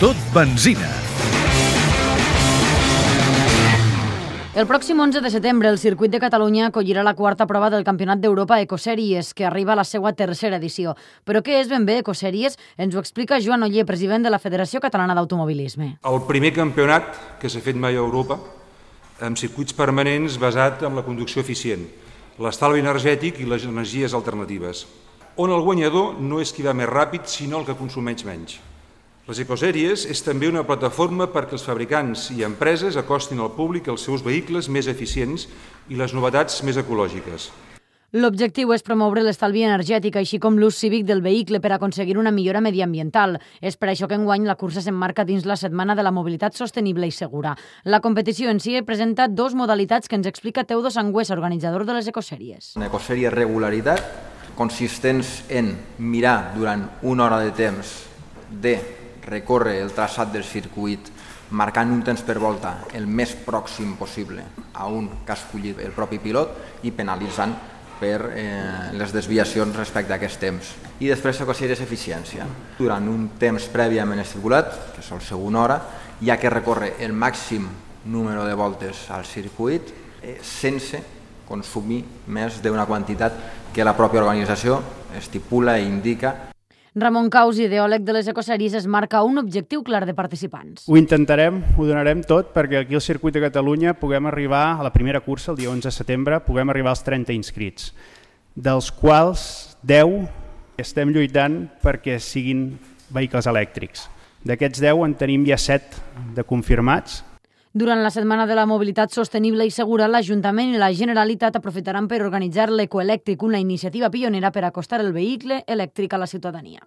Tot benzina. El pròxim 11 de setembre, el Circuit de Catalunya acollirà la quarta prova del Campionat d'Europa Ecoseries, que arriba a la seva tercera edició. Però què és ben bé Ecoseries? Ens ho explica Joan Oller, president de la Federació Catalana d'Automobilisme. El primer campionat que s'ha fet mai a Europa amb circuits permanents basat en la conducció eficient, l'estalvi energètic i les energies alternatives, on el guanyador no és qui va més ràpid, sinó el que consumeix menys. Les ecosèries és també una plataforma perquè els fabricants i empreses acostin al públic els seus vehicles més eficients i les novetats més ecològiques. L'objectiu és promoure l'estalvi energètic, així com l'ús cívic del vehicle per aconseguir una millora mediambiental. És per això que enguany la cursa s'emmarca dins la Setmana de la Mobilitat Sostenible i Segura. La competició en si presenta dos modalitats que ens explica Teudo Sangüés, organitzador de les ecosèries. Una ecosèrie regularitat consistents en mirar durant una hora de temps de recórrer el traçat del circuit marcant un temps per volta el més pròxim possible a un que ha escollit el propi pilot i penalitzant per eh, les desviacions respecte a aquest temps. I després s'aconsegueix eficiència. Durant un temps prèviament estipulat, que sol ser una hora, hi ha que recórrer el màxim número de voltes al circuit eh, sense consumir més d'una quantitat que la pròpia organització estipula i indica Ramon Caus, ideòleg de les ecosèries, es marca un objectiu clar de participants. Ho intentarem, ho donarem tot perquè aquí al Circuit de Catalunya puguem arribar a la primera cursa, el dia 11 de setembre, puguem arribar als 30 inscrits, dels quals 10 estem lluitant perquè siguin vehicles elèctrics. D'aquests 10 en tenim ja 7 de confirmats, durant la Setmana de la Mobilitat Sostenible i Segura, l'Ajuntament i la Generalitat aprofitaran per organitzar l'Ecoelèctric, una iniciativa pionera per acostar el vehicle elèctric a la ciutadania.